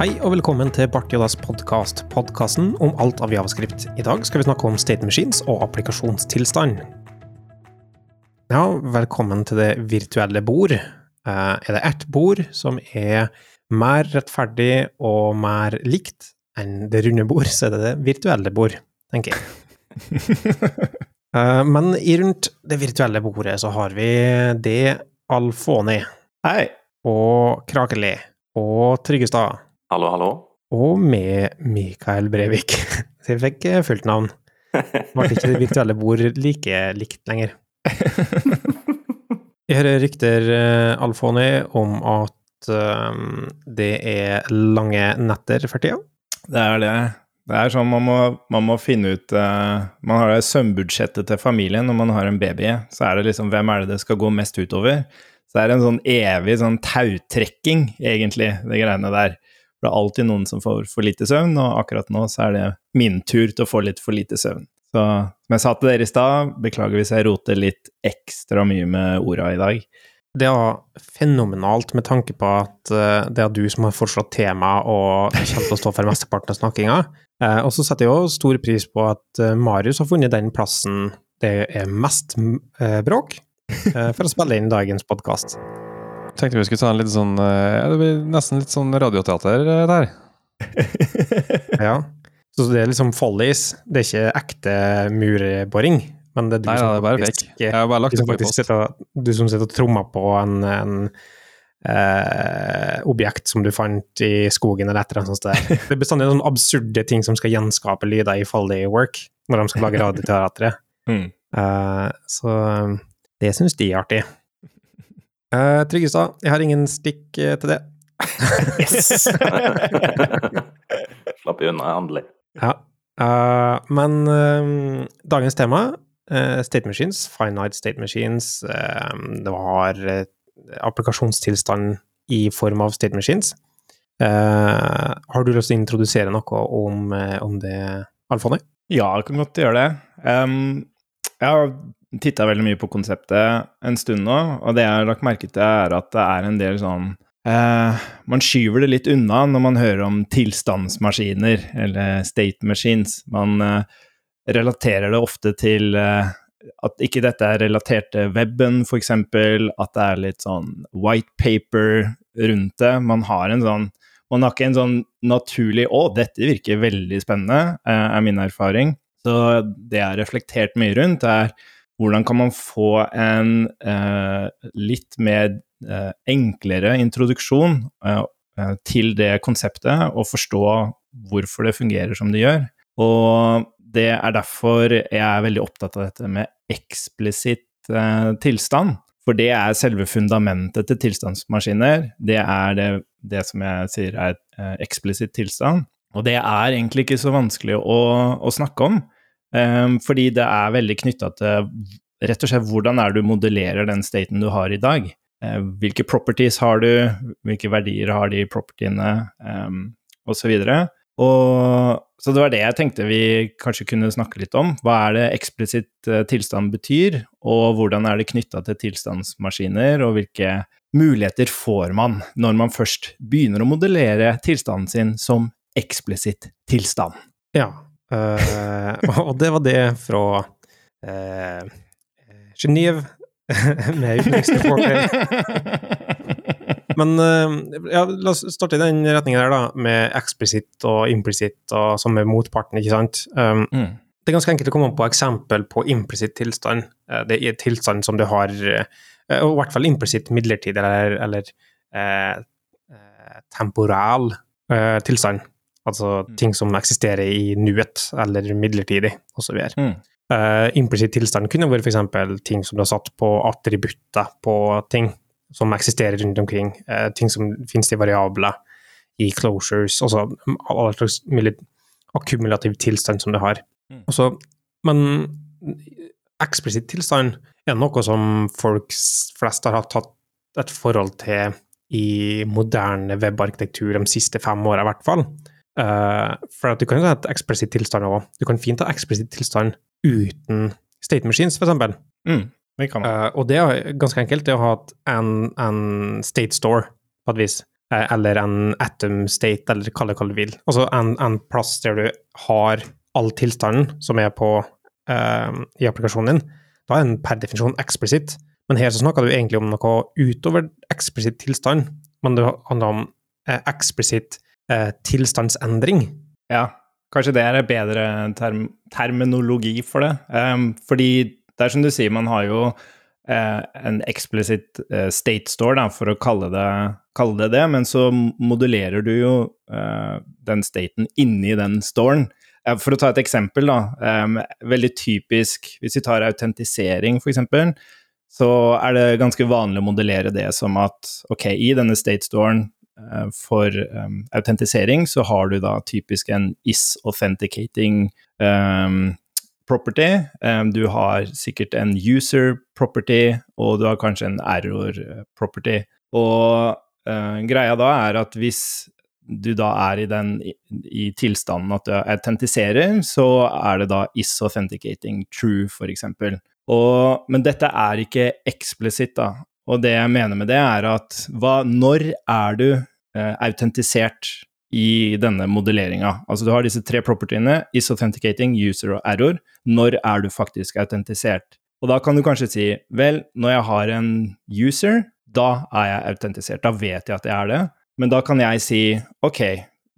Hei og velkommen til Bartiodas podkast, podkasten om alt av javascript. I dag skal vi snakke om state machines og applikasjonstilstand. Ja, velkommen til det virtuelle bord. Eh, er det ett bord som er mer rettferdig og mer likt enn det runde bord, så er det det virtuelle bord, tenker jeg. Eh, men rundt det virtuelle bordet så har vi det Alfoni. Hei. Og Krakeli. Og Tryggestad. Hallo, hallo. Og med Mikael Brevik. Så jeg fikk eh, fullt navn. Ble ikke det virtuelle bord like likt lenger. Jeg hører rykter, uh, Alfoni, om at um, det er lange netter for tida. Det er det. Det er sånn man må, man må finne ut uh, Man har det søvnbudsjettet til familien når man har en baby. Så er det liksom hvem er det det skal gå mest utover? Så det er en sånn evig sånn tautrekking, egentlig, det greiene der. For det er alltid noen som får for lite søvn, og akkurat nå så er det min tur til å få litt for lite søvn. Så som jeg sa til dere i stad, beklager hvis jeg roter litt ekstra mye med orda i dag. Det er fenomenalt med tanke på at uh, det er du som har foreslått tema og kommer til å stå for mesteparten av snakkinga. Uh, og så setter jeg jo stor pris på at uh, Marius har funnet den plassen det er mest bråk, for å spille inn dagens podkast. Tenkte vi skulle ta en litt sånn ja, Det blir nesten litt sånn radioteater der. ja. Så det er liksom follies, det er ikke ekte murboring? Men det er du Nei, som det er bare faktisk, fake. Jeg har bare lagt det på i post. sitter, du som sitter og trommer på en, en eh, objekt som du fant i skogen eller et eller annet sånt. Det er bestandig sånne absurde ting som skal gjenskape lyder i Folly Work når de skal lage radioteatret. Mm. Eh, så det syns de er artig. Uh, Tryggestad, jeg har ingen stikk eh, til det. Yes! Slapp unna, endelig. Ja. Uh, men uh, dagens tema, eh, state machines, finite state machines, eh, det var eh, applikasjonstilstand i form av state machines. Eh, har du lyst til å introdusere noe om, eh, om det, Alfoni? Ja, jeg kan godt gjøre det. Um, jeg har titta veldig mye på konseptet en stund nå, og det jeg har lagt merke til, er at det er en del sånn eh, Man skyver det litt unna når man hører om tilstandsmaskiner, eller state machines. Man eh, relaterer det ofte til eh, at ikke dette er relatert til weben, f.eks., at det er litt sånn white paper rundt det. Man har en sånn man har ikke en sånn naturlig 'Å, dette virker veldig spennende', eh, er min erfaring. Så det jeg har reflektert mye rundt, er hvordan kan man få en eh, litt mer eh, enklere introduksjon eh, eh, til det konseptet, og forstå hvorfor det fungerer som det gjør. Og det er derfor jeg er veldig opptatt av dette med eksplisitt eh, tilstand. For det er selve fundamentet til tilstandsmaskiner. Det er det, det som jeg sier er eh, eksplisitt tilstand. Og det er egentlig ikke så vanskelig å, å snakke om, fordi det er veldig knytta til rett og slett hvordan er du modellerer den staten du har i dag. Eh, hvilke properties har du, hvilke verdier har de propertyene, um, osv. Og så det var det jeg tenkte vi kanskje kunne snakke litt om. Hva er det eksplisitt eh, tilstand betyr, og hvordan er det knytta til tilstandsmaskiner, og hvilke muligheter får man når man først begynner å modellere tilstanden sin som eksplisitt tilstand? Ja. Eh, og det var det fra uh, Genéve med utenriksreporter. Men uh, ja, la oss starte i den retningen der, da, med eksplisitt og implisitt og som er motparten, ikke sant. Um, Mm. Det er ganske enkelt å komme på eksempel på implisitt tilstand. Eh, Det er tilstand som du har, eh, og i hvert fall implisitt midlertidig eller, eller eh, eh, temporal eh, tilstand. Altså ting som eksisterer i nuet eller midlertidig, osv. Mm. Uh, implisitt tilstand kunne vært f.eks. ting som du har satt på attributter på ting som eksisterer rundt omkring. uh, ting som finnes i variabler, i closures, altså all slags mulig akkumulativ tilstand som du har. Mm. Og men eksplisitt tilstand er noe som folk flest har hatt tatt et forhold til i moderne webarkitektur de siste fem åra, i hvert fall. Eh, for at du kan ha et eksplisitt tilstand òg. Du kan fint ha eksplisitt tilstand uten state machines, eksempel. Mm. Kan. Eh, og det er ganske enkelt, det å ha en, en state store, på et vis. eh, eller en atom state, eller kall det hva du vil. Altså en, en plass der du har all tilstanden som er på uh, i applikasjonen din, da er den per definisjon eksplisitt. Men her så snakker du egentlig om noe utover eksplisitt tilstand, men det handler om eksplisitt eh, tilstandsendring. Ja, kanskje det er en bedre term terminologi for det. Um, fordi det er som du sier, man har jo uh, en explicit uh, state store, da, for å kalle det, kalle det, det men så modulerer du jo uh, den staten inni den storen. For å ta et eksempel, da. Um, veldig typisk, hvis vi tar autentisering, f.eks., så er det ganske vanlig å modellere det som at ok, i denne state storen Eh, for um, autentisering så har du da typisk en is authenticating um, property. Um, du har sikkert en user property, og du har kanskje en error property. Og uh, greia da er at hvis du da er i den i, i tilstanden at du autentiserer, så er det da is authenticating true, f.eks. Men dette er ikke eksplisitt, da. Og det jeg mener med det, er at hva, når er du eh, autentisert i denne modelleringa. Altså du har disse tre propertyene, is authenticating, user og error. Når er du faktisk autentisert? Og da kan du kanskje si vel, når jeg har en user, da er jeg autentisert. Da vet jeg at jeg er det. Men da kan jeg si ok,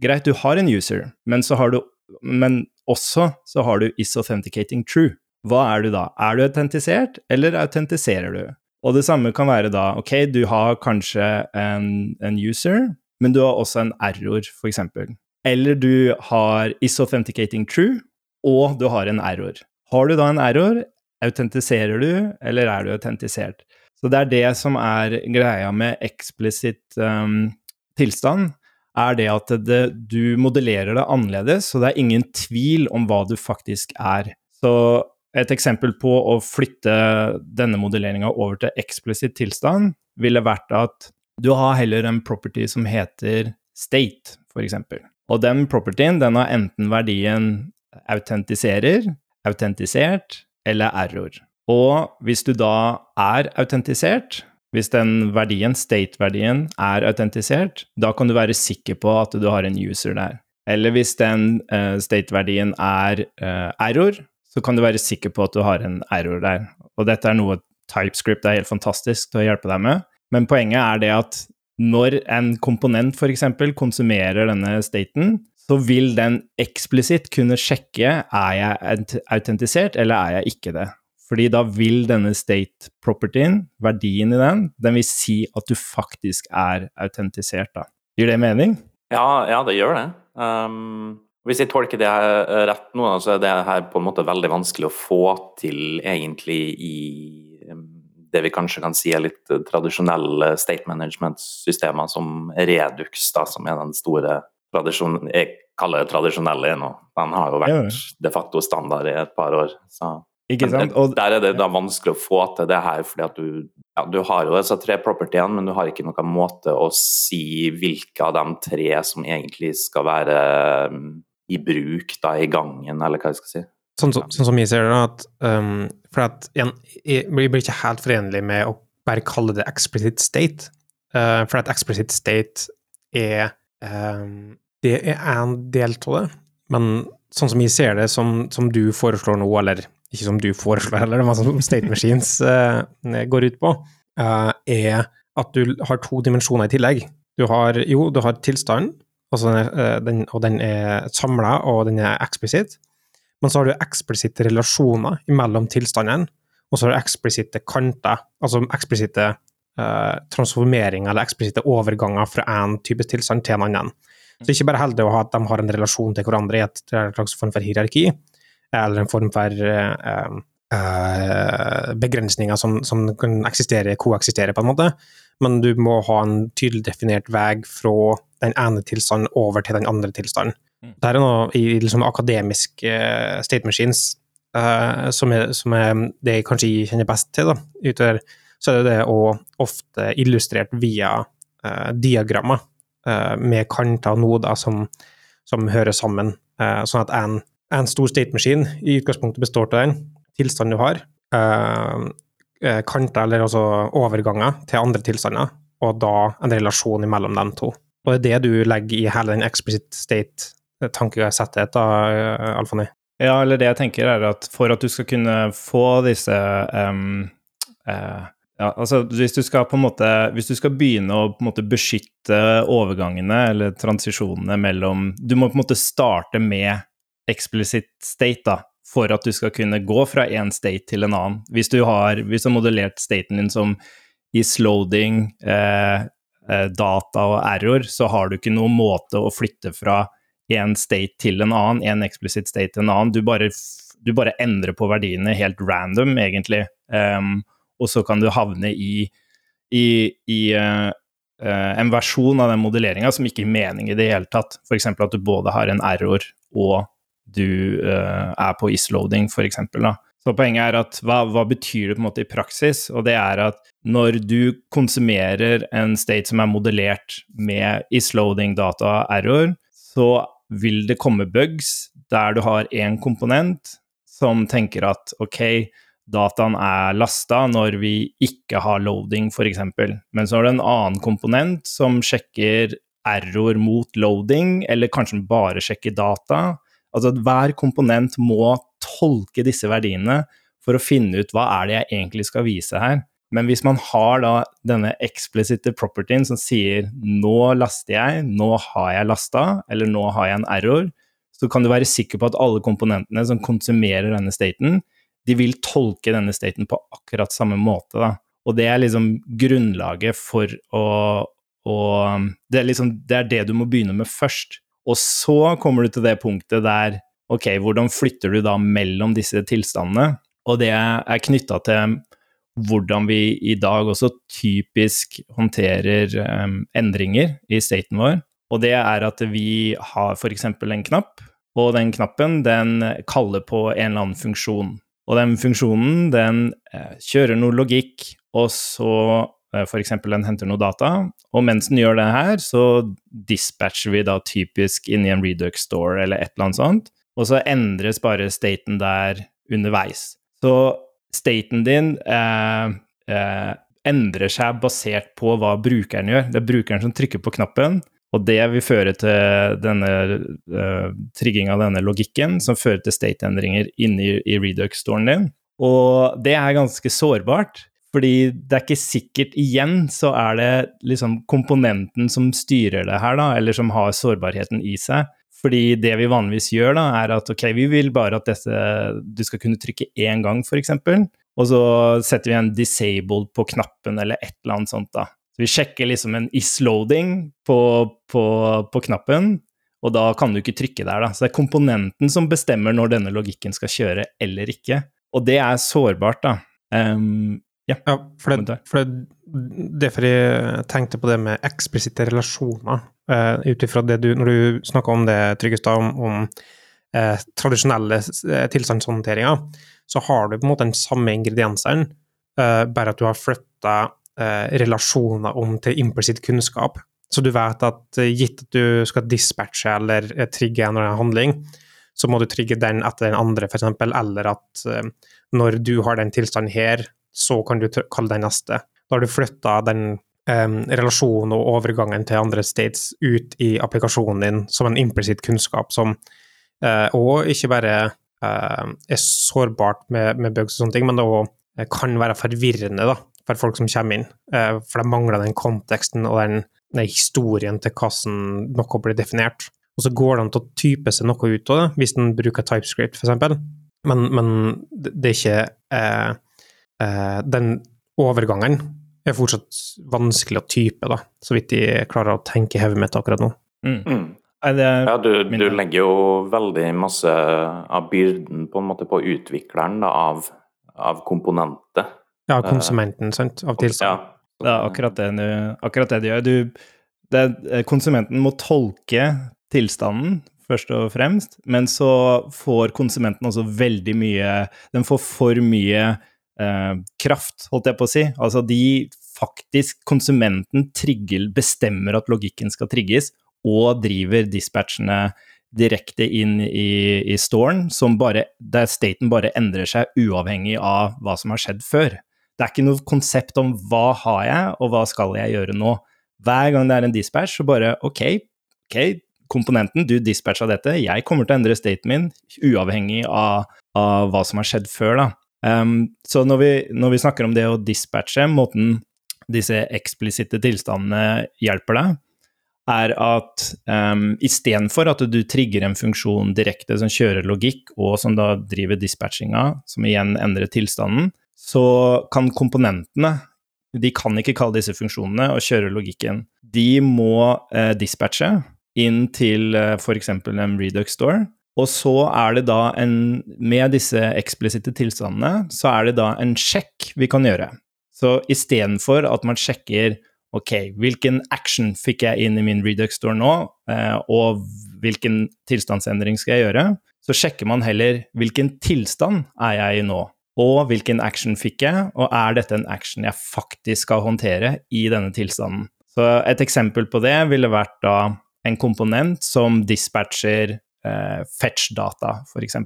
greit, du har en user, men, har du, men også så har du is authenticating true. Hva er du da? Er du autentisert, eller autentiserer du? Og det samme kan være da, ok, du har kanskje en, en user, men du har også en error, f.eks. Eller du har is authenticating true, og du har en error. Har du da en error, autentiserer du, eller er du autentisert? Så det er det som er greia med eksplisitt um, tilstand, er det at det, du modellerer det annerledes, så det er ingen tvil om hva du faktisk er. Så et eksempel på å flytte denne modelleringa over til eksplisitt tilstand ville vært at du har heller en property som heter state, f.eks. Og den propertyen den har enten verdien autentiserer, autentisert eller error. Og hvis du da er autentisert, hvis den verdien, state-verdien, er autentisert, da kan du være sikker på at du har en user der. Eller hvis den uh, state-verdien er uh, error, så kan du være sikker på at du har en error der. Og dette er noe TypeScript er helt fantastisk til å hjelpe deg med. Men poenget er det at når en komponent f.eks. konsumerer denne staten, så vil den eksplisitt kunne sjekke er jeg autentisert eller er jeg ikke det. Fordi da vil denne state propertyen, verdien i den, den vil si at du faktisk er autentisert, da. Gir det mening? Ja, ja det gjør det. Um, hvis jeg tolker det rett nå, så er det her på en måte veldig vanskelig å få til egentlig i det vi kanskje kan si er litt tradisjonelle state management-systemer, som Redux, da, som er den store tradisjonen Jeg kaller det tradisjonelle nå. Den har jo vært de facto standard i et par år. Så. Og der er det da vanskelig å få til det her, fordi at du, ja, du har jo disse tre propertyene, men du har ikke noen måte å si hvilke av de tre som egentlig skal være um, i bruk da i gangen, eller hva jeg skal si. Sånn, så, sånn som jeg ser det, at um, For at igjen, jeg blir ikke helt forenlig med å bare kalle det explicit state. Uh, for at explicit state er um, Det er en del av det, men sånn som jeg ser det, som, som, du foreslår nå, eller ikke som du foreslår heller, men som State Machines uh, går ut på, uh, er at du har to dimensjoner i tillegg. Du har jo, du har tilstanden, og den, og den er samla, og den er eksplisitt. Men så har du eksplisitte relasjoner mellom tilstandene, og så har du eksplisitte kanter, altså eksplisitte eh, transformeringer eller eksplisitte overganger fra en type tilstand til en annen. Så ikke bare heldig å ha at de har en relasjon til hverandre i et slags form for hierarki, eller en form for eh, eh, begrensninger som, som, kan eksistere, koeksistere, på en måte, men du må ha en tydelig definert vei fra den ene tilstanden over til den andre tilstanden. Mm. Det er noe i liksom, akademisk uh, state machines uh, som, er, som, er, det jeg kanskje kjenner best til. Da. Utover så er det det å ofte illustrert via uh, diagrammer med kanter og noder som, som hører sammen, sånn at en, en stor state machine i utgangspunktet består av den tilstanden du har, kanter eller altså overganger til andre tilstander, og da en relasjon mellom de to. Og det er det du legger i hele den explicit state-tankesettet, da, Alfani? Ja, eller det jeg tenker er at for at du skal kunne få disse um, uh, ja, altså hvis du skal på en måte Hvis du skal begynne å på en måte beskytte overgangene eller transisjonene mellom Du må på en måte starte med explicit state, da, for at du skal kunne gå fra én state til en annen. Hvis du har, hvis du har modellert staten din som is loading, eh, eh, data og error, så har du ikke noen måte å flytte fra én state til en annen, én explicit state til en annen. Du bare, du bare endrer på verdiene helt random, egentlig. Um, og så kan du havne i, i, i uh, uh, en versjon av den modelleringa som ikke gir mening i det hele tatt. F.eks. at du både har en error og du uh, er på isloading, f.eks. Så poenget er at hva, hva, betyr det på en måte i praksis? Og det er at når du konsumerer en state som er modellert med isloading, data, error, så vil det komme bugs der du har én komponent som tenker at ok, dataen er lasta når vi ikke har loading, f.eks. Men så har du en annen komponent som sjekker error mot loading, eller kanskje bare sjekker data. Altså at hver komponent må tolke disse verdiene for å finne ut hva er det jeg egentlig skal vise her. Men hvis man har da denne eksplisitte propertyen som sier nå laster jeg, nå har jeg lasta, eller nå har jeg en error, så kan du være sikker på at alle komponentene som konsumerer denne staten, de vil tolke denne staten på akkurat samme måte. Da. Og det er liksom grunnlaget for å, å det, er liksom, det er det du må begynne med først. Og så kommer du til det punktet der ok, hvordan flytter du da mellom disse tilstandene? Og det er knytta til hvordan vi i dag også typisk håndterer um, endringer i staten vår. Og det er at vi har f.eks. en knapp, og den knappen den kaller på en eller annen funksjon. Og den funksjonen den eh, kjører noe logikk, og så eh, f.eks. den henter noe data. Og mens den gjør det her, så dispatcher vi da typisk inn i en Redux store eller et eller annet sånt, og så endres bare staten der underveis. Så staten din eh, eh, endrer seg basert på hva brukeren gjør. Det er brukeren som trykker på knappen, og det vil føre til denne eh, trigging av denne logikken, som fører til state-endringer inni i Redux-storen din. Og det er ganske sårbart, fordi det er ikke sikkert Igjen så er det liksom komponenten som styrer det her, da, eller som har sårbarheten i seg. Fordi det vi vanligvis gjør, da, er at ok, vi vil bare at dette, du skal kunne trykke én gang, f.eks. Og så setter vi en 'disabled' på knappen, eller et eller annet sånt, da. Så vi sjekker liksom en is-loading på, på, på, knappen, og da kan du ikke trykke der, da. Så det er komponenten som bestemmer når denne logikken skal kjøre eller ikke. Og det er sårbart, da. Um, ja, ja, for det, for det, derfor jeg tenkte på det med eksplisitte relasjoner. Uh, Ut ifra det du Når du snakka om det, Tryggestad, om, om uh, tradisjonelle uh, tilstandshåndteringer, så har du på en måte den samme ingrediensene, uh, bare at du har flytta relasjoner om til implisitt kunnskap. Så du vet at gitt at du skal dispatche eller trigge en eller annen handling, så må du trigge den etter den andre, f.eks., eller at når du har den tilstanden her, så kan du kalle den neste. Da har du flytta den um, relasjonen og overgangen til andre states ut i applikasjonen din som en implisitt kunnskap som uh, Og ikke bare uh, er sårbart med, med, bugs og sånne ting, men det òg eh, kan være forvirrende da, for folk som kommer inn. Uh, for det mangler den konteksten og den, den historien til hvordan noe blir definert. Og så går det an til å type seg noe ut av det, hvis en bruker TypeScript, f.eks. Men, men det er ikke den overgangen er fortsatt vanskelig å type, da, så vidt de klarer å tenke hodet mitt akkurat nå. Mm. Mm. Ja, du, du, legger jo veldig masse av byrden på en måte på utvikleren da, av, av komponenter. Ja, konsumenten, sant, av tilstand. Ja. Det er akkurat det, akkurat det du gjør. Du, det, konsumenten må tolke tilstanden, først og fremst, men så får konsumenten også veldig mye Den får for mye eh, kraft, holdt jeg på å si. Altså de faktisk Konsumenten trigger, bestemmer at logikken skal trigges, og driver dispatchene direkte inn i, i storen, bare, der staten bare endrer seg uavhengig av hva som har skjedd før. Det er ikke noe konsept om hva har jeg, og hva skal jeg gjøre nå. hver gang det er en dispatch, så bare ok, ok, komponenten, du dispatcha dette, jeg kommer til å endre staten min, uavhengig av, av hva som har skjedd før, da. Um, så når vi, når vi, snakker om det å dispatche, måten disse eksplisitte tilstandene hjelper deg, er at um, istedenfor at du trigger en funksjon direkte som kjører logikk, og som da driver dispatchinga, som igjen endrer tilstanden, så kan komponentene De kan ikke kalle disse funksjonene og kjøre logikken. De må uh, dispatche inn til uh, f.eks. en Redux Store. Og så er det da en Med disse eksplisitte tilstandene, så er det da en sjekk vi kan gjøre. Så istedenfor at man sjekker ok, hvilken action fikk jeg inn i min Redux Store nå, eh, og hvilken tilstandsendring skal jeg gjøre, så sjekker man heller hvilken tilstand er jeg i nå, og hvilken action fikk jeg, og er dette en action jeg faktisk skal håndtere i denne tilstanden. Så et eksempel på det ville vært da en komponent som dispatcher eh, fetch-data, f.eks.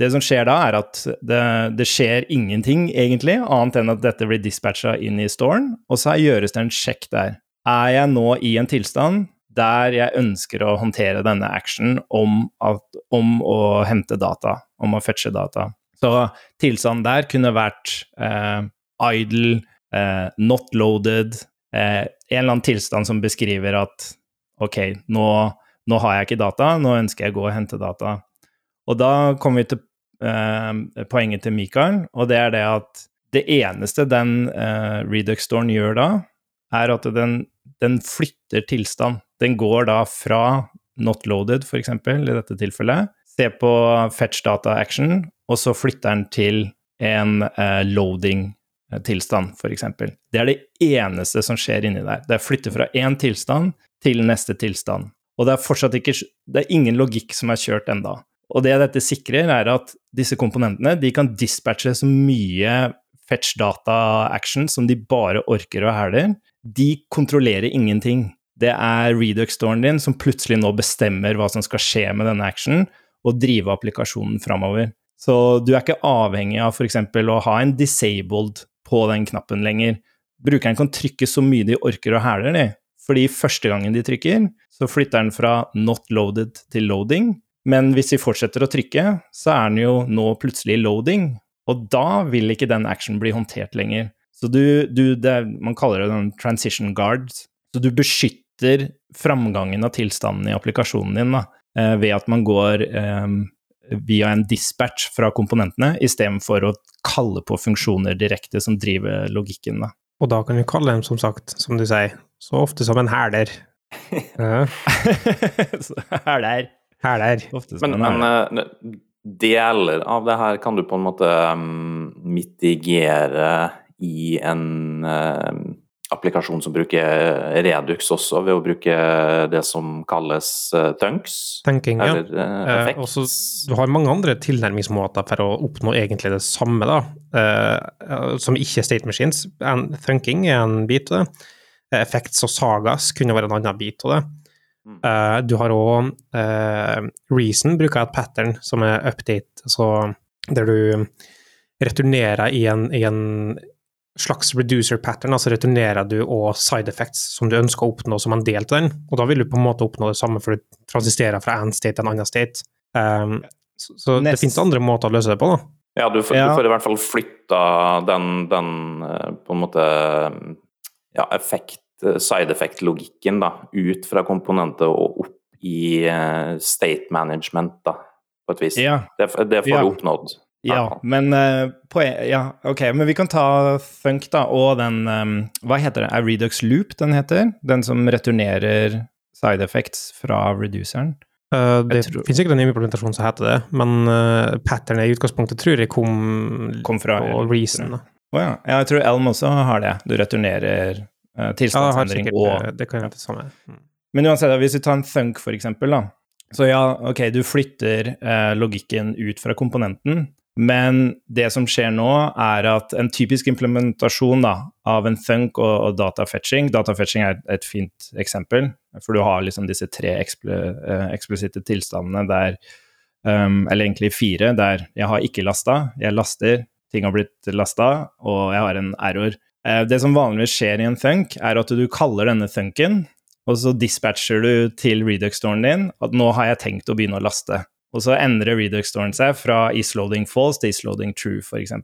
Det som skjer da, er at det, det, skjer ingenting, egentlig, annet enn at dette blir dispatcha inn i storen, og så gjøres det en sjekk der. Er jeg nå i en tilstand der jeg ønsker å håndtere denne action om, om å hente data, om å fetche data? Så tilstanden der kunne vært eh, idle, eh, not loaded, eh, en eller annen tilstand som beskriver at ok, nå, nå har jeg ikke data, nå ønsker jeg å gå og hente data. Og da kommer vi til eh, poenget til Mikael, og det er det at det eneste den eh, Redux-storen gjør da, er at den, den, flytter tilstand. Den går da fra not loaded, f.eks., i dette tilfellet, se på fetch data action, og så flytter den til en eh, loading-tilstand, f.eks. Det er det eneste som skjer inni der. Det er flytte fra én tilstand til neste tilstand. Og det er fortsatt ikke Det er ingen logikk som er kjørt enda. Og det dette sikrer, er at disse komponentene de kan dispatche så mye fetch data action som de bare orker og hæler. De kontrollerer ingenting. Det er Redux-storen din som plutselig nå bestemmer hva som skal skje med denne actionen, og drive applikasjonen framover. Så du er ikke avhengig av f.eks. å ha en disabled på den knappen lenger. Brukeren kan trykke så mye de orker og hæler. Fordi første gangen de trykker, så flytter den fra not loaded til loading, men hvis vi fortsetter å trykke, så er den jo nå plutselig loading, og da vil ikke den action bli håndtert lenger. Så du, du det, Man kaller det en transition guard. Så du beskytter framgangen av tilstanden i applikasjonen din da, eh, ved at man går um, via en dispatch fra komponentene, istedenfor å kalle på funksjoner direkte som driver logikken. Da. Og da kan vi kalle dem, som sagt, som du sier, så ofte som en hæler. Hæler. Hæler. Men, men uh, deler av det her kan du på en måte um, mitigere i en uh, applikasjon som bruker Redux også, ved å bruke det som kalles uh, Tunks. Tenking, ja. Eh, også, du har mange andre tilnærmingsmåter for å oppnå egentlig det samme, da, eh, som ikke er state machines. Thunking er en bit av det. Effects og sagas kunne være en annen bit av det. Uh, du har òg uh, eh, Reason bruker et pattern som er update, så der du returnerer i en, i en slags reducer pattern, altså returnerer du òg side effects som du ønsker å oppnå som en del av den, og da vil du på en måte oppnå det samme, for du transisterer fra en state til en annen state. Um, så, så det finnes andre måter å løse det på, da. Ja, du får, ja. du får i hvert fall flytta den, den, på en måte ja, effekt Eh, side effect-logikken da, ut fra komponentet og opp i uh, state management, da, på et vis. Ja. Det, det får ja. du oppnådd. Ja, men uh, på, ja, ok, men vi kan ta Funk, da, og den um, Hva heter det? Er Redux Loop den heter? Den som returnerer side effects fra reduceren? Uh, det tror... finnes sikkert en implementasjon som heter det, men uh, patternet i utgangspunktet tror jeg kom, kom fra på Reason. Å oh, ja. Jeg tror Elm også har det. Du returnerer Uh, tilstandsendring ja, og eh, Det kan være det samme. Mm. Men uansett, hvis vi tar en thunk, for eksempel, da. Så ja, ok, du flytter uh, logikken ut fra komponenten, men det som skjer nå, er at en typisk implementasjon da, av en thunk og, og datafetching Datafetching er et fint eksempel, for du har liksom disse tre ekspl eksplisitte tilstandene der um, Eller egentlig fire, der jeg har ikke lasta, jeg laster, ting har blitt lasta, og jeg har en error. Eh, det som vanligvis skjer i en thunk, er at du kaller denne thunken, og så dispatcher du til Redux-storen din at nå har jeg tenkt å begynne å laste. Og så endrer Redux-storen seg fra isloading false til isloading true, f.eks.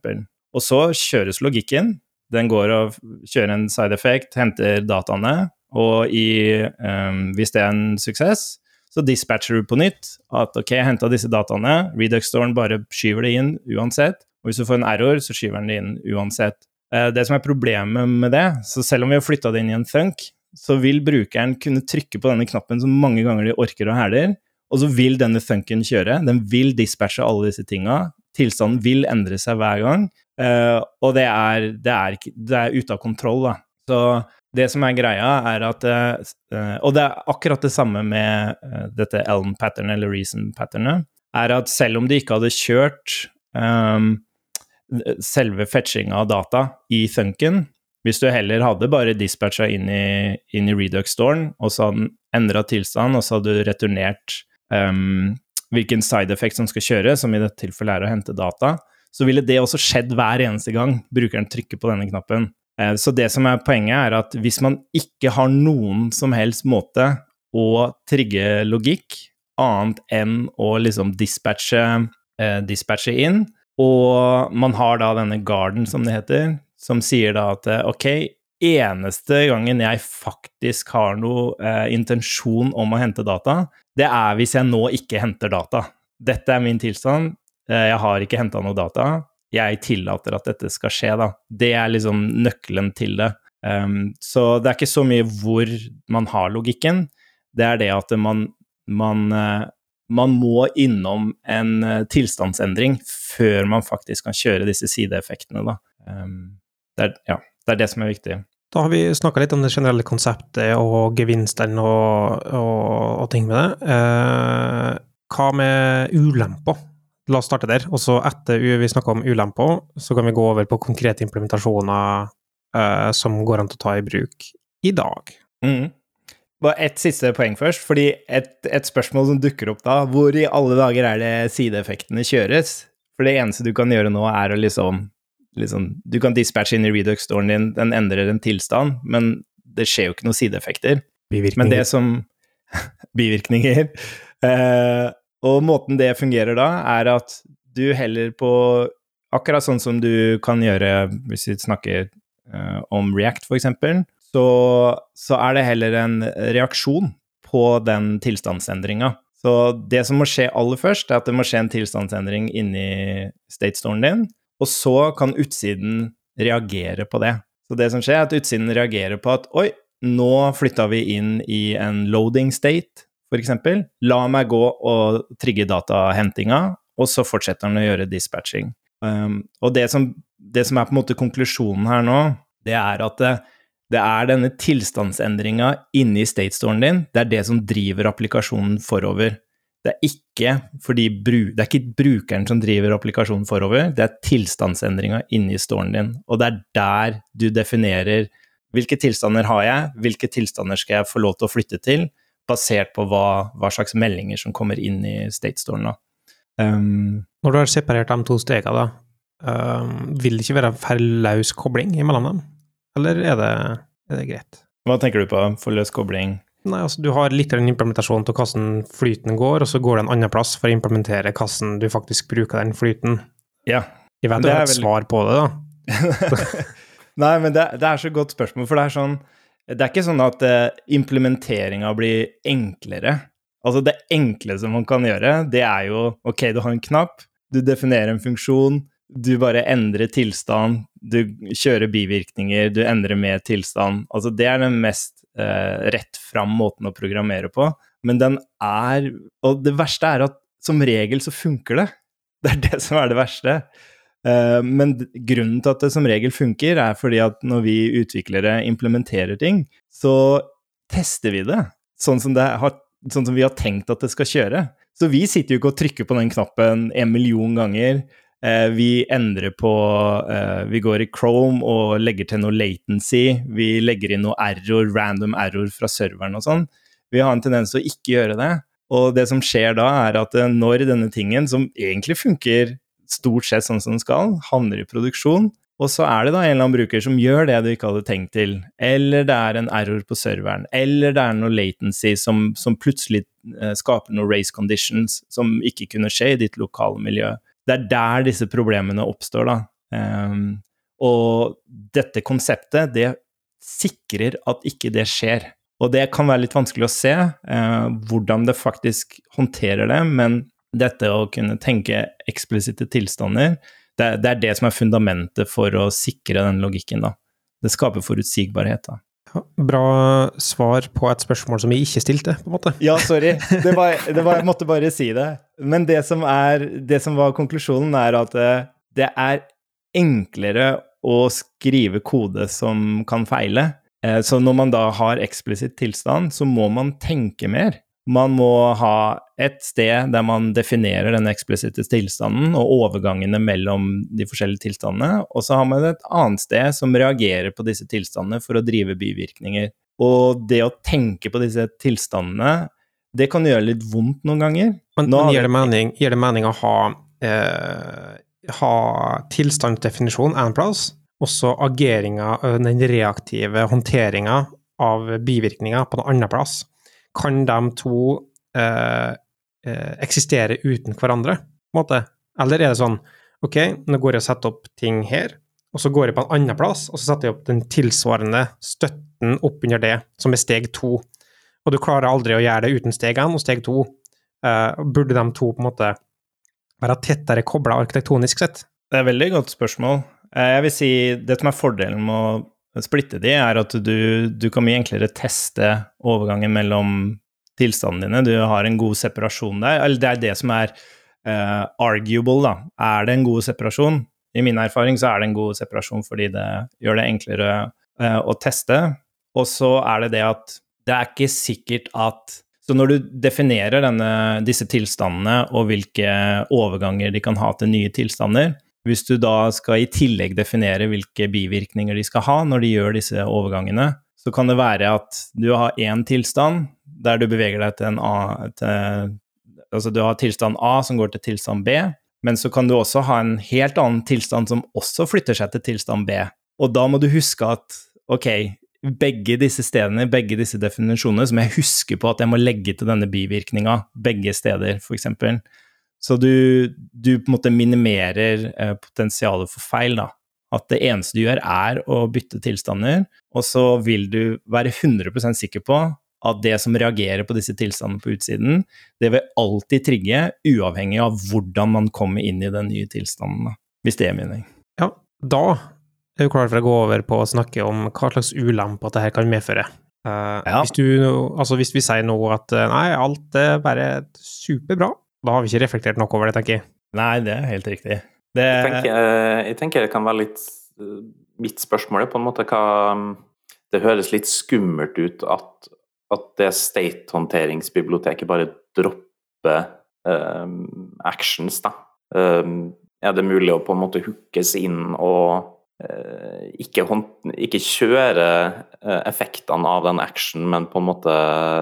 Og så kjøres logikken. Den går og kjører en side effect, henter dataene, og i, um, hvis det er en suksess, så dispatcher du på nytt at ok, jeg henta disse dataene, Redux-storen bare skyver det inn uansett. Og hvis du får en error, så skyver den det inn uansett. Uh, det som er problemet med det, så selv om vi har flytta det inn i en thunk, så vil brukeren kunne trykke på denne knappen så mange ganger de orker og hæler, og så vil denne thunken kjøre. Den vil dispatche alle disse tinga. Tilstanden vil endre seg hver gang, uh, og det er, det, er, det er ute av kontroll, da. Så det som er greia, er at uh, Og det er akkurat det samme med dette Elm-patternet, eller Reason-patternet, er at selv om de ikke hadde kjørt um, selve fetchinga av data i thunken, hvis du heller hadde bare dispatcha inn i, inn i Redux-storen, og så hadde den endra tilstand, og så hadde du returnert um, hvilken side effect som skal kjøre, som i dette tilfellet er å hente data, så ville det også skjedd hver eneste gang brukeren trykker på denne knappen. Eh, så det som er poenget, er at hvis man ikke har noen som helst måte å trigge logikk, annet enn å liksom dispatche, eh, dispatche inn, og man har da denne garden, som det heter, som sier da at eh, ok, eneste gangen jeg faktisk har noe eh, intensjon om å hente data, det er hvis jeg nå ikke henter data. Dette er min tilstand, eh, jeg har ikke henta noe data, jeg tillater at dette skal skje, da. Det er liksom nøkkelen til det. Um, så det er ikke så mye hvor man har logikken, det er det at man, man, uh, man må innom en uh, tilstandsendring før man faktisk kan kjøre disse sideeffektene, da. Um, det, er, ja, det er det som er viktig. Da har vi snakka litt om det generelle konseptet og gevinsten og, og, og ting med det. Eh, hva med ulemper? La oss starte der. Og så etter vi snakka om ulemper, så kan vi gå over på konkrete implementasjoner eh, som går an til å ta i bruk i dag. Mm. Bare ett siste poeng først, fordi et, et, spørsmål som dukker opp da, hvor i alle dager er det sideeffektene kjøres? For det eneste du kan gjøre nå, er å liksom, liksom Du kan dispatche inn i Redux-storen din, den endrer en tilstand, men det skjer jo ikke noen sideeffekter. Bivirkninger. Men det som Bivirkninger. Uh, og måten det fungerer da, er at du heller på Akkurat sånn som du kan gjøre hvis vi snakker uh, om React, f.eks., så, så er det heller en reaksjon på den tilstandsendringa. Så det som må skje aller først, er at det må skje en tilstandsendring inni statestoren din, og så kan utsiden reagere på det. Så det som skjer, er at utsiden reagerer på at oi, nå flytta vi inn i en loading state, f.eks. La meg gå og trigge datahentinga, og så fortsetter den å gjøre dispatching. Um, og det som, det som, er på en måte konklusjonen her nå, det er at det, er denne tilstandsendringa inni statestoren din, det er det som driver applikasjonen forover. Det er ikke, fordi, det er ikke brukeren som driver applikasjonen forover, det er tilstandsendringa inni storen din. Og det er der du definerer hvilke tilstander har jeg, hvilke tilstander skal jeg få lov til å flytte til, basert på hva, hva, slags meldinger som kommer inn i State-storen. Um, Når du har separert de to stegene, da, um, vil det ikke være for løs kobling mellom dem? Eller er det, er det, greit? Hva tenker du på for løs kobling? Nei, altså Du har litt implementasjon til hvordan flyten går, og så går det en annen plass for å implementere hvordan du faktisk bruker den flyten. Ja. Jeg vet du har et vel... svar på det, da. Nei, men det, det, er så godt spørsmål, for det er sånn det er ikke sånn at uh, implementeringa blir enklere. Altså, det enkleste man kan gjøre, det er jo ok, du har en knapp, du definerer en funksjon, du bare endrer tilstand, du kjører bivirkninger, du endrer med tilstand. Altså, det er den mest eh, rett fram måten å programmere på. Men den er Og det verste er at som regel så funker det. Det er det som er det verste. Eh, men grunnen til at det som regel funker, er fordi at når vi utviklere implementerer ting, så tester vi det sånn som, det har, sånn som vi har tenkt at det skal kjøre. Så vi sitter jo ikke og trykker på den knappen en million ganger. Eh, vi endrer på eh, Vi går i Chrome og legger til noe latency. Vi legger inn noe error, random error fra serveren og sånn. Vi har en tendens til å ikke gjøre det. Og det som skjer da, er at når denne tingen, som egentlig funker stort sett sånn som den skal, havner i produksjon, og så er det da en eller annen bruker som gjør det du ikke hadde tenkt til, eller det er en error på serveren, eller det er noe latency som, som plutselig eh, skaper noen race conditions som ikke kunne skje i ditt lokale miljø. Det er der disse problemene oppstår, da. Um, og dette konseptet, det sikrer at ikke det skjer. Og det kan være litt vanskelig å se uh, hvordan det faktisk håndterer det, men dette å kunne tenke eksplisitte tilstander, det, det, er det som er fundamentet for å sikre den logikken, da. Det skaper forutsigbarhet, da. Bra svar på et spørsmål som jeg ikke stilte, på en måte. Ja, sorry. Det var, det var, jeg måtte bare si det. Men det som, er, det som var konklusjonen, er at eh, det er enklere å skrive kode som kan feile. Eh, så når man da har eksplisitt tilstand, så må man tenke mer. Man må ha et sted der man definerer den eksplisitte tilstanden og overgangene mellom de forskjellige tilstandene, og så har man et annet sted som reagerer på disse tilstandene for å drive bivirkninger. Og det å tenke på disse tilstandene, det kan gjøre litt vondt noen ganger. Men, men gir, det mening, gir, det mening, å ha, eh, ha tilstandsdefinisjon en plass, og så ageringa, den reaktive håndteringa av bivirkninger på en annen plass? Kan de to eh, eh, eksistere uten hverandre, på en måte? Eller er det sånn OK, nå går jeg og setter opp ting her, og så går jeg på en annen plass, og så setter jeg opp den tilsvarende støtten oppunder det, som er steg to. Og du klarer aldri å gjøre det uten steg én og steg to. Eh, burde de to på en måte være tettere kobla arkitektonisk sett? Det er et veldig godt spørsmål. Eh, jeg vil si det som er fordelen med å splitte de, er at du, du kan mye enklere teste overgangen mellom tilstandene dine. Du har en god separasjon der. Eller det er det som er uh, arguable, da. Er det en god separasjon? I min erfaring så er det en god separasjon fordi det gjør det enklere uh, å teste. Og så er det det at det er ikke sikkert at Så når du definerer denne, disse tilstandene og hvilke overganger de kan ha til nye tilstander, hvis du da skal i tillegg definere hvilke bivirkninger de skal ha når de gjør disse overgangene, så kan det være at du har én tilstand der du beveger deg til en A til, Altså du har tilstand A som går til tilstand B, men så kan du også ha en helt annen tilstand som også flytter seg til tilstand B. Og da må du huske at ok, begge disse stedene, begge disse definisjonene, som jeg husker på at jeg må legge til denne bivirkninga begge steder, f.eks. Så du, du, på en måte minimerer eh, potensialet for feil, da. At det eneste du gjør, er å bytte tilstander, og så vil du være 100% sikker på at det som reagerer på disse tilstandene på utsiden, det vil alltid trigge, uavhengig av hvordan man kommer inn i den nye tilstanden, da. Hvis det er mening. Ja, da er du klar for å gå over på å snakke om hva slags ulemper dette kan medføre. Uh, ja. hvis, du, altså hvis vi sier nå at eh, nei, alt er bare superbra, da har vi ikke reflektert nok over det, tenker jeg. Nei, det er helt riktig. Det... Jeg, tenker, eh, jeg, tenker, det kan være litt eh, Mitt spørsmål er på en måte hva Det høres litt skummelt ut at, at det state-håndteringsbiblioteket bare dropper um, actions, da. Um, er det mulig å på en måte hookes inn og uh, ikke, ikke, kjøre effektene av den actionen, men på en måte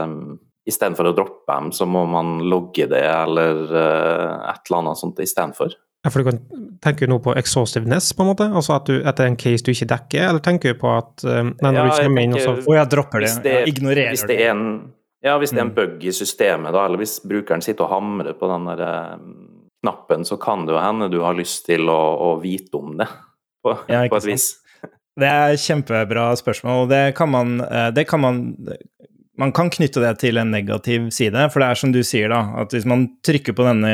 um, istedenfor å droppe dem, så må man logge det eller uh, et eller annet sånt istedenfor. Ja, for du kan tenke nå på exhaustiveness, på en måte? Altså at du, er en case du ikke dekker, eller tenker du på at um, nei, når ja, du kommer inn og så Å, jeg dropper det. det jeg ignorerer hvis det. Er en, ja, hvis det er en mm. bug i systemet, da, eller hvis brukeren sitter og hamrer på den der um, knappen, så kan det jo hende du har lyst til å, å vite om det, på, ja, på et vis. Det er kjempebra spørsmål. Det kan man, det kan man man kan knytte det til en negativ side, for det er som du sier, da, at hvis man trykker på denne,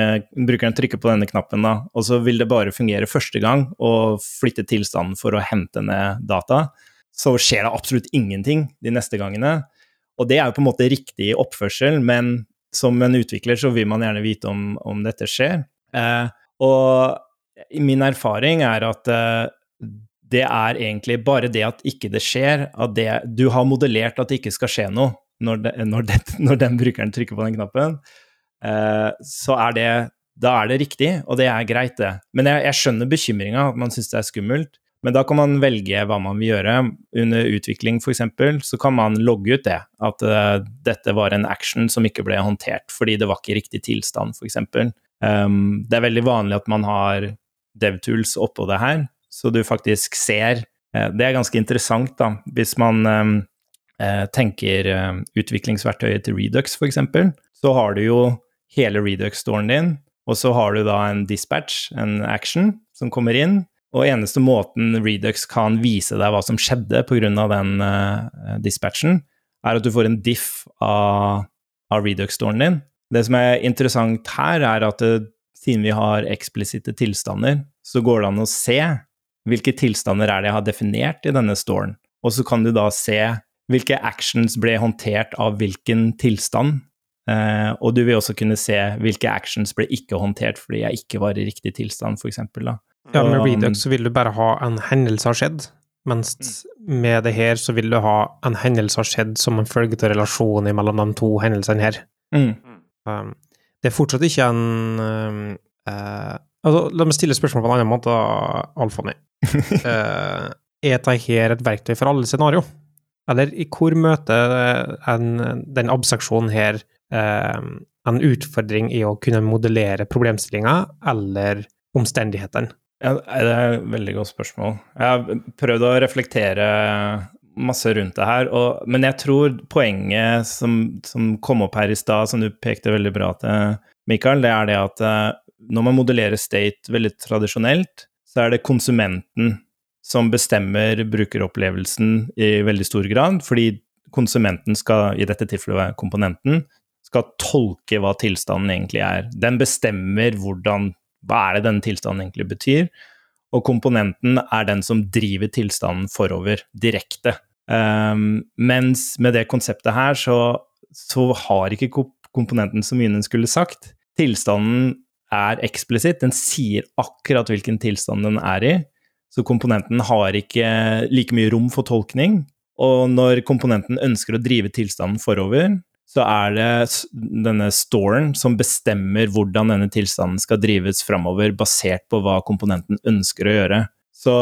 brukeren trykker på denne knappen, da, og så vil det bare fungere første gang og flytte tilstanden for å hente ned data, så skjer det absolutt ingenting de neste gangene. Og det er jo på en måte riktig oppførsel, men som en utvikler så vil man gjerne vite om, om dette skjer. Eh, og min erfaring er at eh, det er egentlig bare det at ikke det skjer, at det, du har modellert at det ikke skal skje noe når, det, når, det, når den brukeren trykker på den knappen, eh, så er det da er det riktig, og det er greit, det. Men jeg, jeg skjønner bekymringa, at man syns det er skummelt. Men da kan man velge hva man vil gjøre. Under utvikling, f.eks., så kan man logge ut det. At uh, dette var en action som ikke ble håndtert fordi det var ikke riktig tilstand, f.eks. Um, det er veldig vanlig at man har DevTools oppå det her, så du faktisk ser Uh, Det er ganske interessant, da, hvis man eh, tenker eh, utviklingsverktøyet til Redux, f.eks., så har du jo hele Redux-storen din, og så har du da en dispatch, en action, som kommer inn. Og eneste måten Redux kan vise deg hva som skjedde pga. den uh, dispatchen, er at du får en diff av, av Redux-storen din. Det som er interessant her, er at det, siden vi har eksplisitte tilstander, så går det an å se hvilke tilstander er det jeg har definert i denne storen. Og så kan du da se hvilke actions ble håndtert av hvilken tilstand. Eh, og du vil også kunne se hvilke actions ble ikke håndtert fordi jeg ikke var i riktig tilstand, f.eks. Ja, med Redux så vil du bare ha en hendelse har skjedd, mens mm. med det her så vil du ha en hendelse har skjedd som en følge av relasjonen mellom de to hendelsene her. Mm. Um, det er fortsatt ikke en um, uh, altså, La meg stille spørsmål på en annen måte, Alfoni. uh, er dette et verktøy for alle scenario? Eller i hvor møter en, den abstraksjonen her eh, en utfordring i å kunne modellere problemstillinga eller omstendighetene? Ja, det er et veldig godt spørsmål. Jeg har prøvd å reflektere masse rundt det her, og, men jeg tror poenget som, som kom opp her i stad, som du pekte veldig bra til, Mikael, det er det at uh, når man modellerer state veldig tradisjonelt, så er det konsumenten som bestemmer brukeropplevelsen i veldig stor grad, fordi konsumenten skal, i dette tilfellet komponenten, skal tolke hva tilstanden egentlig er. Den bestemmer hvordan hva er det denne tilstanden egentlig betyr? Og komponenten er den som driver tilstanden forover direkte. Um, mens med det konseptet her, så, så har ikke komponenten så mye den skulle sagt. Tilstanden er eksplisitt, den sier akkurat hvilken tilstand den er i. Så komponenten har ikke like mye rom for tolkning. Og når komponenten ønsker å drive tilstanden forover, så er det denne storen som bestemmer hvordan denne tilstanden skal drives framover, basert på hva komponenten ønsker å gjøre. Så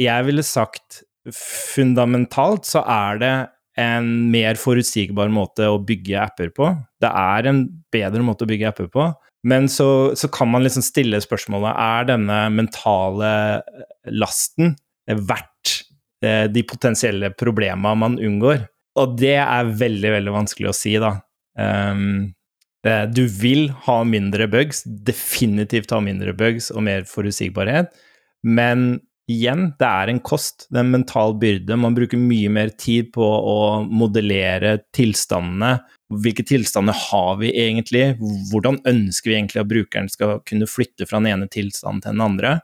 jeg ville sagt fundamentalt så er det en mer forutsigbar måte å bygge apper på. Det er en bedre måte å bygge apper på. Men så, så kan man liksom stille spørsmålet er denne mentale lasten verdt eh, de potensielle problemene man unngår. Og det er veldig, veldig vanskelig å si, da. Um, du vil ha mindre bugs, definitivt ha mindre bugs og mer forutsigbarhet, men igjen, det er en kost, det er en mental byrde. Man bruker mye mer tid på å modellere tilstandene. Hvilke tilstander har vi egentlig? Hvordan ønsker vi egentlig at brukeren skal kunne flytte fra den ene tilstanden til den andre?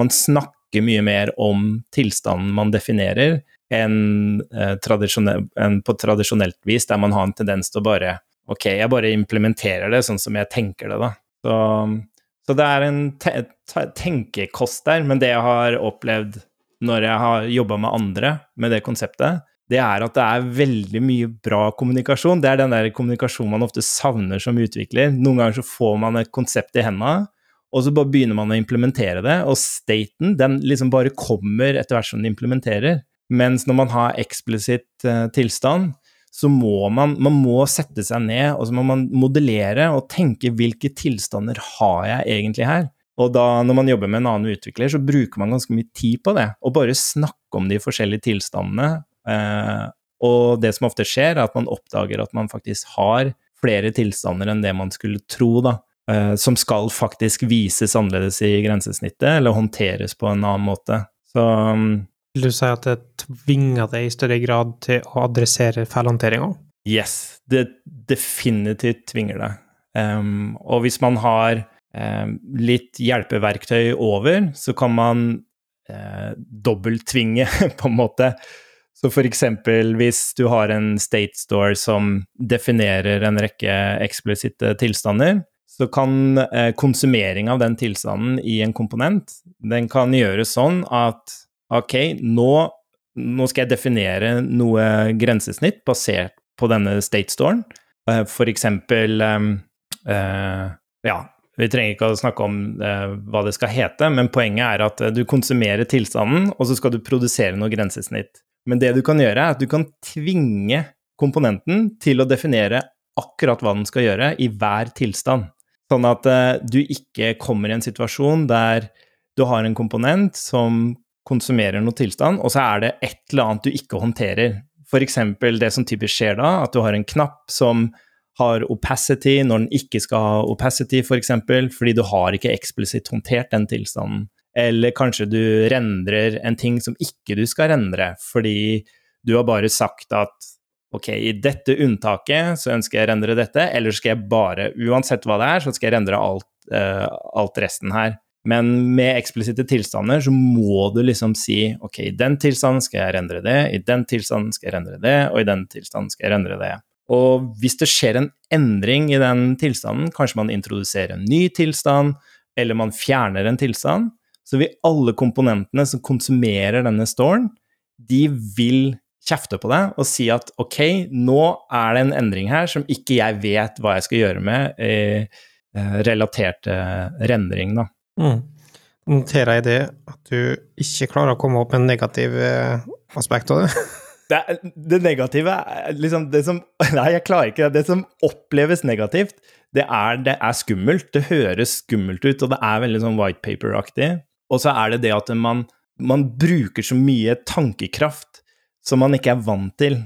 Man snakker mye mer om tilstanden man definerer, enn, eh, enn på tradisjonelt vis, der man har en tendens til å bare Ok, jeg bare implementerer det sånn som jeg tenker det, da. Så, så det er en te tenkekost der, men det jeg har opplevd når jeg har jobba med andre med det konseptet, det er at det er veldig mye bra kommunikasjon. Det er den der kommunikasjonen man ofte savner som utvikler. Noen ganger så får man et konsept i hendene, og så bare begynner man å implementere det, og staten den liksom bare kommer etter hvert som den implementerer. Mens når man har eksplisitt uh, tilstand, så må man, man må sette seg ned og så må man modellere og tenke hvilke tilstander har jeg egentlig her? Og da, når man jobber med en annen utvikler, så bruker man ganske mye tid på det. Og bare snakke om de forskjellige tilstandene. Eh, og det som ofte skjer, er at man oppdager at man faktisk har flere tilstander enn det man skulle tro, da. Eh, som skal faktisk vises annerledes i grensesnittet, eller håndteres på en annen måte. Så um, vil du si at det tvinger deg i større grad til å adressere feilhåndteringa? Yes, det definitivt tvinger deg. Um, og hvis man har um, litt hjelpeverktøy over, så kan man uh, dobbelttvinge, på en måte. Så for eksempel hvis du har en state store som definerer en rekke eksplisitte tilstander, så kan uh, konsumering av den tilstanden i en komponent, den kan gjøres sånn at ok, nå, nå, skal jeg definere noe grensesnitt basert på denne state storen. Eh, for eksempel um, uh, Ja, vi trenger ikke å snakke om uh, hva det skal hete, men poenget er at du konsumerer tilstanden, og så skal du produsere noe grensesnitt. Men det du kan gjøre, er at du kan tvinge komponenten til å definere akkurat hva den skal gjøre i hver tilstand. Sånn at du ikke kommer i en situasjon der du har en komponent som konsumerer noe tilstand, og så er det et eller annet du ikke håndterer. F.eks. det som typisk skjer da, at du har en knapp som har opacity når den ikke skal ha opacity, f.eks., for eksempel, fordi du har ikke eksplisitt håndtert den tilstanden. Eller kanskje du rendrer en ting som ikke du skal rendre, fordi du har bare sagt at ok, i dette unntaket så ønsker jeg å rendre dette, eller skal jeg bare, uansett hva det er, så skal jeg rendre alt, uh, alt resten her. Men med eksplisitte tilstander så må du liksom si ok, i den tilstanden skal jeg rendre det, i den tilstanden skal jeg rendre det, og i den tilstanden skal jeg rendre det. Og hvis det skjer en endring i den tilstanden, kanskje man introduserer en ny tilstand, eller man fjerner en tilstand, så vil alle komponentene som konsumerer denne storen, de vil kjefte på deg og si at ok, nå er det en endring her som ikke jeg vet hva jeg skal gjøre med, eh, eh relatert til rendring, da. Mm. Noterer jeg det at du ikke klarer å komme opp med en negativ eh, aspekt av det? Det, det, negative liksom det som Nei, jeg klarer ikke det. Det som oppleves negativt, det er, det er skummelt. Det høres skummelt ut, og det er veldig sånn white paper-aktig. Og så er det det at man, man bruker så mye tankekraft som man ikke er vant til.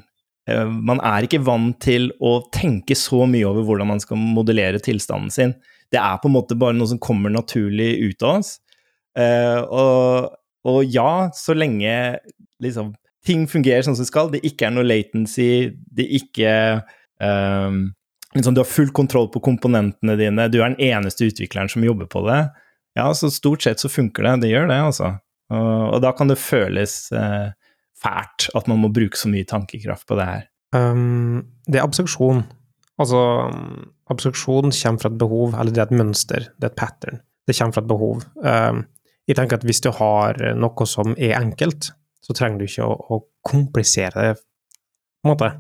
Eh, man er ikke vant til å tenke så mye over hvordan man skal modellere tilstanden sin. Det er på en måte bare noe som kommer naturlig ut av oss. Uh, og, og ja, så lenge liksom, ting fungerer sånn som det skal, det ikke er noe latency, det ikke um, liksom, Du har full kontroll på komponentene dine, du er den eneste utvikleren som jobber på det. Ja, så stort sett så funker det. Det gjør det, altså. Og, og da kan det føles uh, fælt at man må bruke så mye tankekraft på det her. Um, det er abstraksjon. Altså, abstraksjon kommer fra et behov, eller det er et mønster, det er et pattern. Det kommer fra et behov. Um, jeg tenker at hvis du har noe som er enkelt, så trenger du ikke å, å komplisere det, på en måte.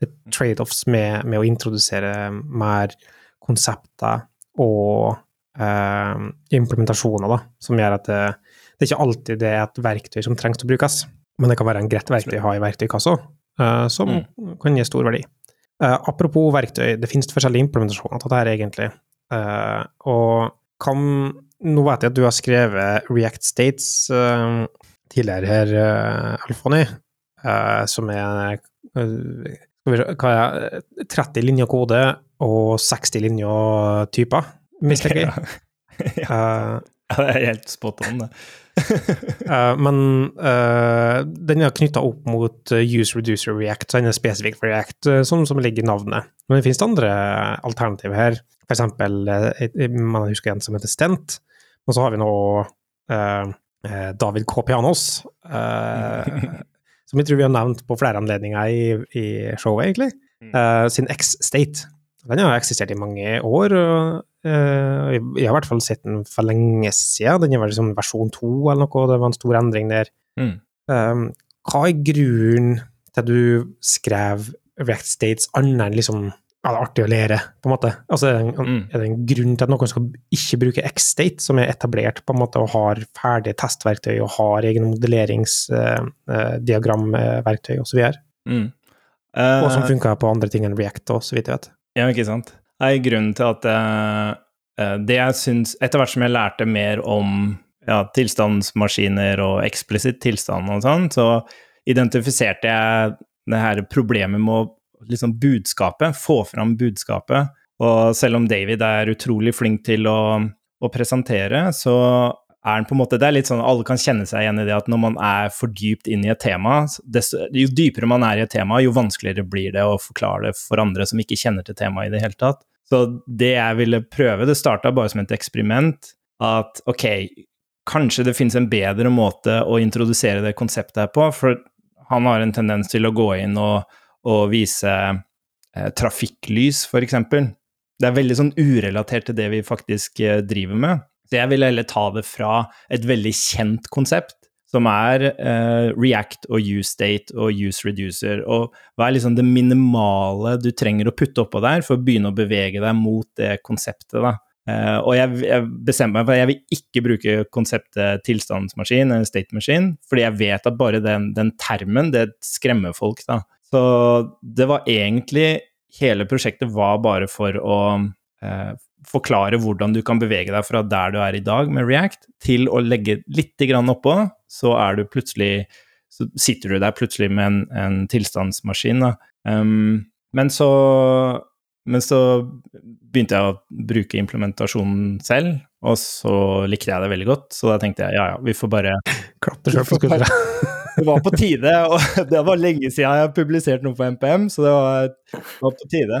Det er trade-offs med, med, å introdusere mer konsepter og eh, implementasjoner, da, som gjør at det, det er ikke alltid det er et verktøy som trengs til å brukes. Men det kan være en greit verktøy å ha i verktøykassa, eh, som mm. kan gi stor verdi. Uh, apropos verktøy, det finnes forskjellige implementasjoner av dette egentlig. Uh, og kan Nå vet jeg at du har skrevet React States tidligere her, Alfoni, som er hva er 30 linjer kode og 60 linjer typer, mistenker jeg. ja. ja, det er helt spot on, det uh, men uh, den er knytta opp mot uh, use reducer react, så den er spesifikk for react, som, som, ligger i navnet. Men det finnes andre alternativer her. Eksempel, man husker en som heter Stent, og så har vi nå David K. Pianos, som jeg tror vi har nevnt på flere anledninger i, i showet, egentlig. Mm. sin X-State. Den har eksistert i mange år. og Uh, jeg har i hvert fall sett den for lenge siden. Den vel liksom versjon to eller noe, det var en stor endring der. Mm. Um, hva er grunnen til at du skrev React States annet enn liksom ja, det er artig å lære, på en måte? Altså, er, det en, mm. er det en grunn til at noen skal ikke bruke X-State, som er etablert på en måte og har ferdige testverktøy og har egne modelleringsdiagramverktøy eh, osv.? Mm. Uh, og som funker på andre ting enn React, og så vidt jeg vet. Ja, ikke sant er grunnen til at uh, det jeg syns Etter hvert som jeg lærte mer om ja, tilstandsmaskiner og eksplisitt tilstand og sånn, så identifiserte jeg det her problemet med å liksom budskapet, få fram budskapet. Og selv om David er utrolig flink til å, å presentere, så er den på en måte Det er litt sånn alle kan kjenne seg igjen i det at når man er for dypt inn i et tema, desto, jo dypere man er i et tema, jo vanskeligere blir det å forklare det for andre som ikke kjenner til temaet i det hele tatt. Så det jeg ville prøve, det starta bare som et eksperiment, at ok, kanskje det finnes en bedre måte å introdusere det konseptet her på, for han har en tendens til å gå inn og, og vise eh, trafikklys, f.eks. Det er veldig sånn urelatert til det vi faktisk eh, driver med. Jeg vil heller ta det fra et veldig kjent konsept, som er uh, React og Use-State og Use-Reducer. Og hva er liksom det minimale du trenger å putte oppå der for å begynne å bevege deg mot det konseptet, da. Uh, og jeg, jeg bestemmer meg for at jeg vil ikke bruke konseptet tilstandsmaskin eller state fordi jeg vet at bare den, den termen, det skremmer folk, da. Så det var egentlig Hele prosjektet var bare for å uh, forklare hvordan du kan bevege deg fra der du er i dag med React, til å legge litt grann oppå, så er du plutselig Så sitter du der plutselig med en, en tilstandsmaskin, da. Um, men så men så begynte jeg å bruke implementasjonen selv, og så likte jeg det veldig godt. Så da tenkte jeg ja ja, vi får bare Klappe sjøl på skuldra. Det var på tide, og det var lenge siden jeg har publisert noe på NPM, så det var, det var på tide.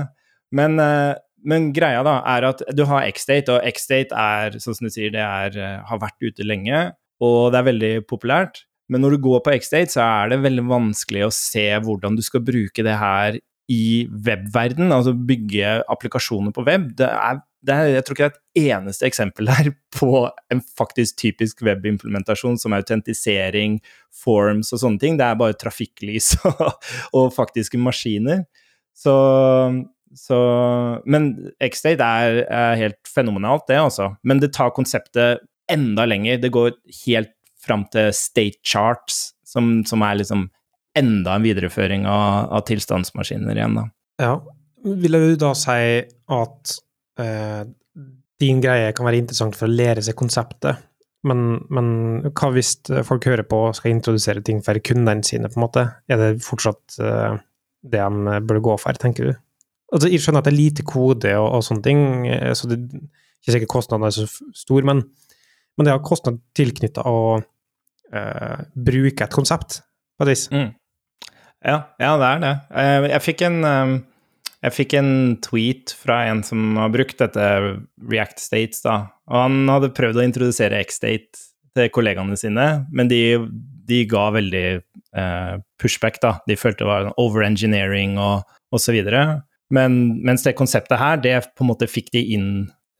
Men, eh, men, greia da er at du har X-Date, og Xdate er, sånn som du sier, det er, eh, har vært ute lenge, og det er veldig populært. Men når du går på X-Date, så er det veldig vanskelig å se hvordan du skal bruke det her i webverden, altså bygge applikasjoner på web. Det er, det er, jeg tror ikke det er et eneste eksempel her på en faktisk typisk webimplementasjon som autentisering, forms og sånne ting. Det er bare trafikklys og, og faktiske maskiner. Så, så Men Xdate er, er, helt fenomenalt, det, altså. Men det tar konseptet enda lenger. Det går helt fram til state charts, som, som er liksom enda en videreføring av, av tilstandsmaskiner igjen, da. Ja. Vil du da si at eh, din greie kan være interessant for å lære seg konseptet, men, men, hva hvis folk hører på og skal introdusere ting for kundene sine, på en måte? Er det fortsatt eh, det de burde gå for, tenker du? Altså, jeg skjønner at det er lite kode og, og sånne ting, eh, så det er ikke sikkert kostnaden er så stor, men, men det har kostnad tilknytta å uh, bruke et konsept, på et vis. Mm. Ja, ja, det er det. Eh, jeg fikk, en, um jeg fikk en tweet fra en som har brukt dette React States, da. Og han hadde prøvd å introdusere X-State til kollegaene sine, men de, de ga veldig eh, pushback, da. De følte det var overengineering og osv. Men mens det konseptet her, det på en måte fikk de inn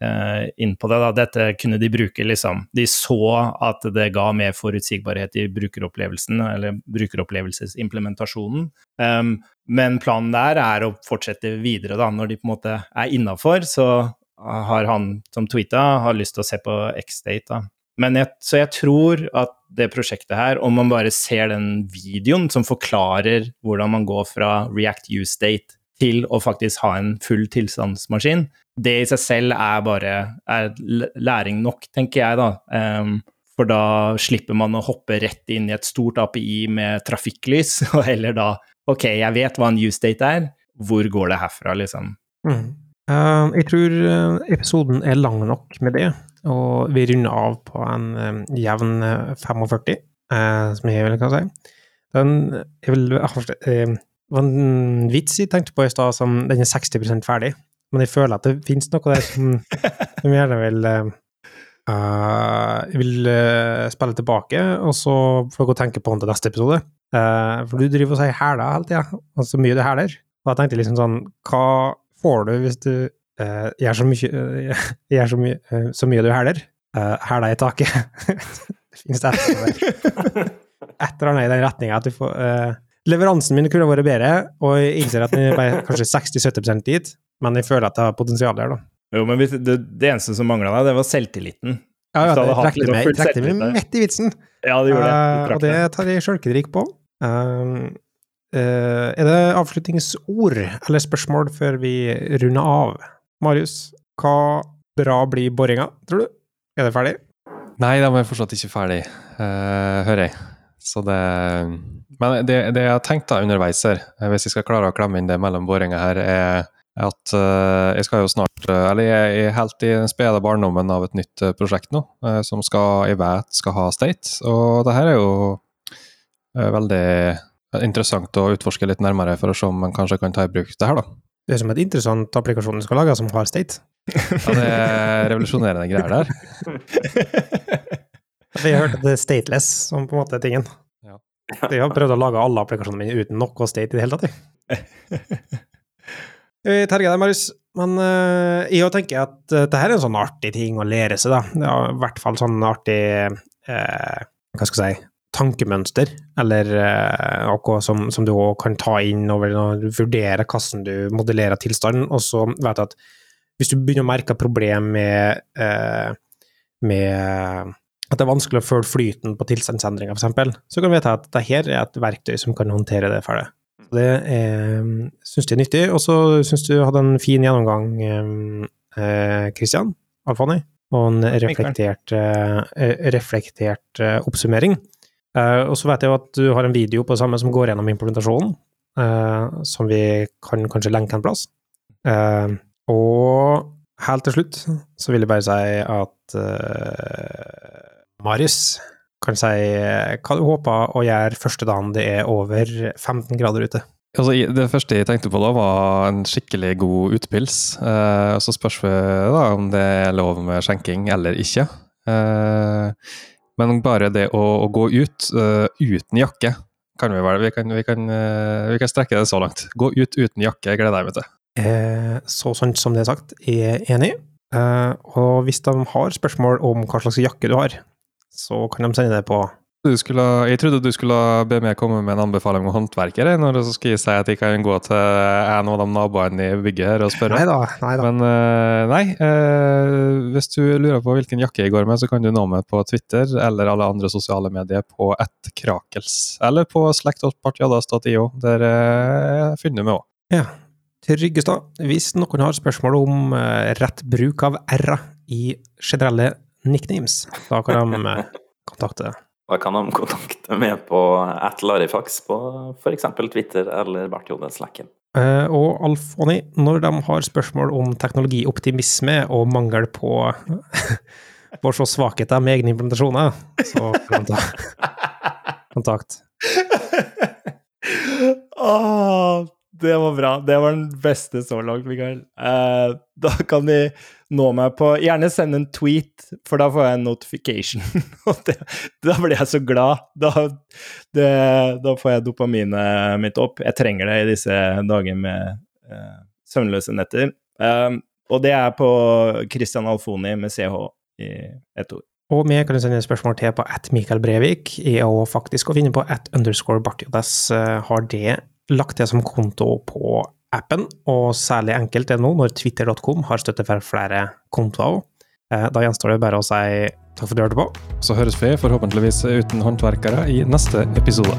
Eh, inn på det. Da. Dette kunne de bruke, liksom. De så at det ga mer forutsigbarhet i brukeropplevelsen, eller brukeropplevelsesimplementasjonen. Um, men planen der er å fortsette videre, da. Når de på en måte er innafor, så har han som tweeta, har lyst til å se på X-Date, da. Men jeg, så jeg tror at det prosjektet her, om man bare ser den videoen som forklarer hvordan man går fra React U-State til å faktisk ha en full tilstandsmaskin, det i seg selv er bare er læring nok, tenker jeg, da. Um, for da slipper man å hoppe rett inn i et stort API med trafikklys, og heller da Ok, jeg vet hva en use date er, hvor går det herfra, liksom? Mm. Uh, jeg tror eh, episoden er lang nok med det, og vi runder av på en um, jevn 45, uh, som jeg vil kan si. Den jeg vil, uh, var en vits jeg tenkte på i stad, som den er 60% ferdig. Men jeg føler at det finnes noe der som, som gjerne vil uh, vil uh, spille tilbake, og så får jeg gå og tenke på den til neste episode. Uh, for du driver og sier 'hæla' hele tida, og så mye du hæler. Og jeg tenkte liksom sånn Hva får du hvis du gjør så mye, gjør så mye, så mye du hæler? Hæla i taket. det finnes et eller annet i den retninga at du får Leveransen min kunne vært bedre, og jeg innser at den er kanskje 60-70 dit, men jeg føler at det har potensial der, da. Jo, men det, det eneste som mangla deg, det var selvtilliten. Ja, ja, det trakk meg, trekte meg midt i vitsen. Ja, det gjorde det. Uh, og det tar jeg sjølkritikk på. Uh, uh, er det avslutningsord eller spørsmål før vi runder av? Marius, hva bra blir boringa, tror du? Er det ferdig? Nei, de er fortsatt ikke ferdig, hører jeg. Så det Men det, det jeg har tenkt da underveis her, hvis jeg skal klare å klemme inn det mellom boringa her, er at uh, jeg skal jo snart uh, Eller jeg er helt i den spede barndommen av et nytt uh, prosjekt nå, som skal, jeg vet skal ha state. Og det her er jo veldig interessant å utforske litt nærmere for å se om man kanskje kan ta i bruk det her, da. Det er som et interessant applikasjon du skal lage som har state. Ja, det er revolusjonerende greier der. Vi har hørt at det stateless som på en måte er tingen. Ja. Jeg har prøvd å lage alle applikasjonene mine uten noe state i det hele tatt, jeg. Terje deg, Marius, men uh, jeg tenker at uh, dette er en sånn artig ting å lære seg, da. Det er i hvert fall sånn artig uh, Hva skal jeg si tankemønster, eller uh, noe som, som du òg kan ta inn over og du vurderer hvordan du modellerer tilstanden, og så vet du at hvis du begynner å merke problem med, med at det er vanskelig å følge flyten på tilstandsendringer, f.eks., så kan vi vite at dette er et verktøy som kan håndtere det for deg. Det syns jeg er nyttig. Og så syns du hadde en fin gjennomgang Kristian Alfani, og en reflektert, reflektert oppsummering. Og så vet jeg jo at du har en video på det samme som går gjennom implementasjonen, som vi kan kanskje lenke en plass. Og helt til slutt så vil jeg bare si at Marius kan si hva du håper å gjøre første dagen det er over 15 grader ute. Altså, det første jeg tenkte på da, var en skikkelig god utepils. Eh, så spørs vi da om det er lov med skjenking eller ikke. Eh, men bare det å, å gå ut uh, uten jakke kan vi vel vi kan, vi, kan, uh, vi kan, strekke det så langt. Gå ut uten jakke gleder jeg meg til. Eh, så sant som det er sagt, jeg er enig. Eh, og hvis de har spørsmål om hva slags jakke du har, så kan de sende det på skulle, jeg trodde du skulle be meg komme med en anbefaling om håndverkere, når så skal jeg si at jeg kan gå til en av de naboene i bygget her og spørre. Neida, neida. Men uh, nei, eh, hvis du lurer på hvilken jakke jeg går med, så kan du nå meg på Twitter eller alle andre sosiale medier på ettkrakels. Eller på slekt.partjadas.io. Der eh, finner du meg òg. Ja. Tryggestad, hvis noen har spørsmål om rett bruk av r-er i generelle nicknames. Da kan de eh, kontakte Da kan de kontakte meg på atlarifax på f.eks. Twitter eller Bartjode-slacken. Uh, og Alf Oni, når de har spørsmål om teknologioptimisme og mangel på på så svakheter med egne implementasjoner, så kan de ta kontakt. oh, det var bra. Det var den beste så langt, Mikael. Uh, da kan de nå meg på Gjerne send en tweet, for da får jeg en notification. det, da blir jeg så glad. Da, det, da, får jeg dopaminet mitt opp. Jeg trenger det i disse dager med uh, søvnløse netter. Uh, og det er på Christian Alfoni med CH i ett ord. Og vi kan sende spørsmål til på at Mikael Brevik, òg faktisk å finne på at underscore Bartiodes. Har det lagt det som konto på appen, og særlig enkelt er det nå når twitter.com har støtte for flere kontoer. Eh, da gjenstår det bare å si takk for at du hørte på. Så høres vi forhåpentligvis uten håndverkere i neste episode.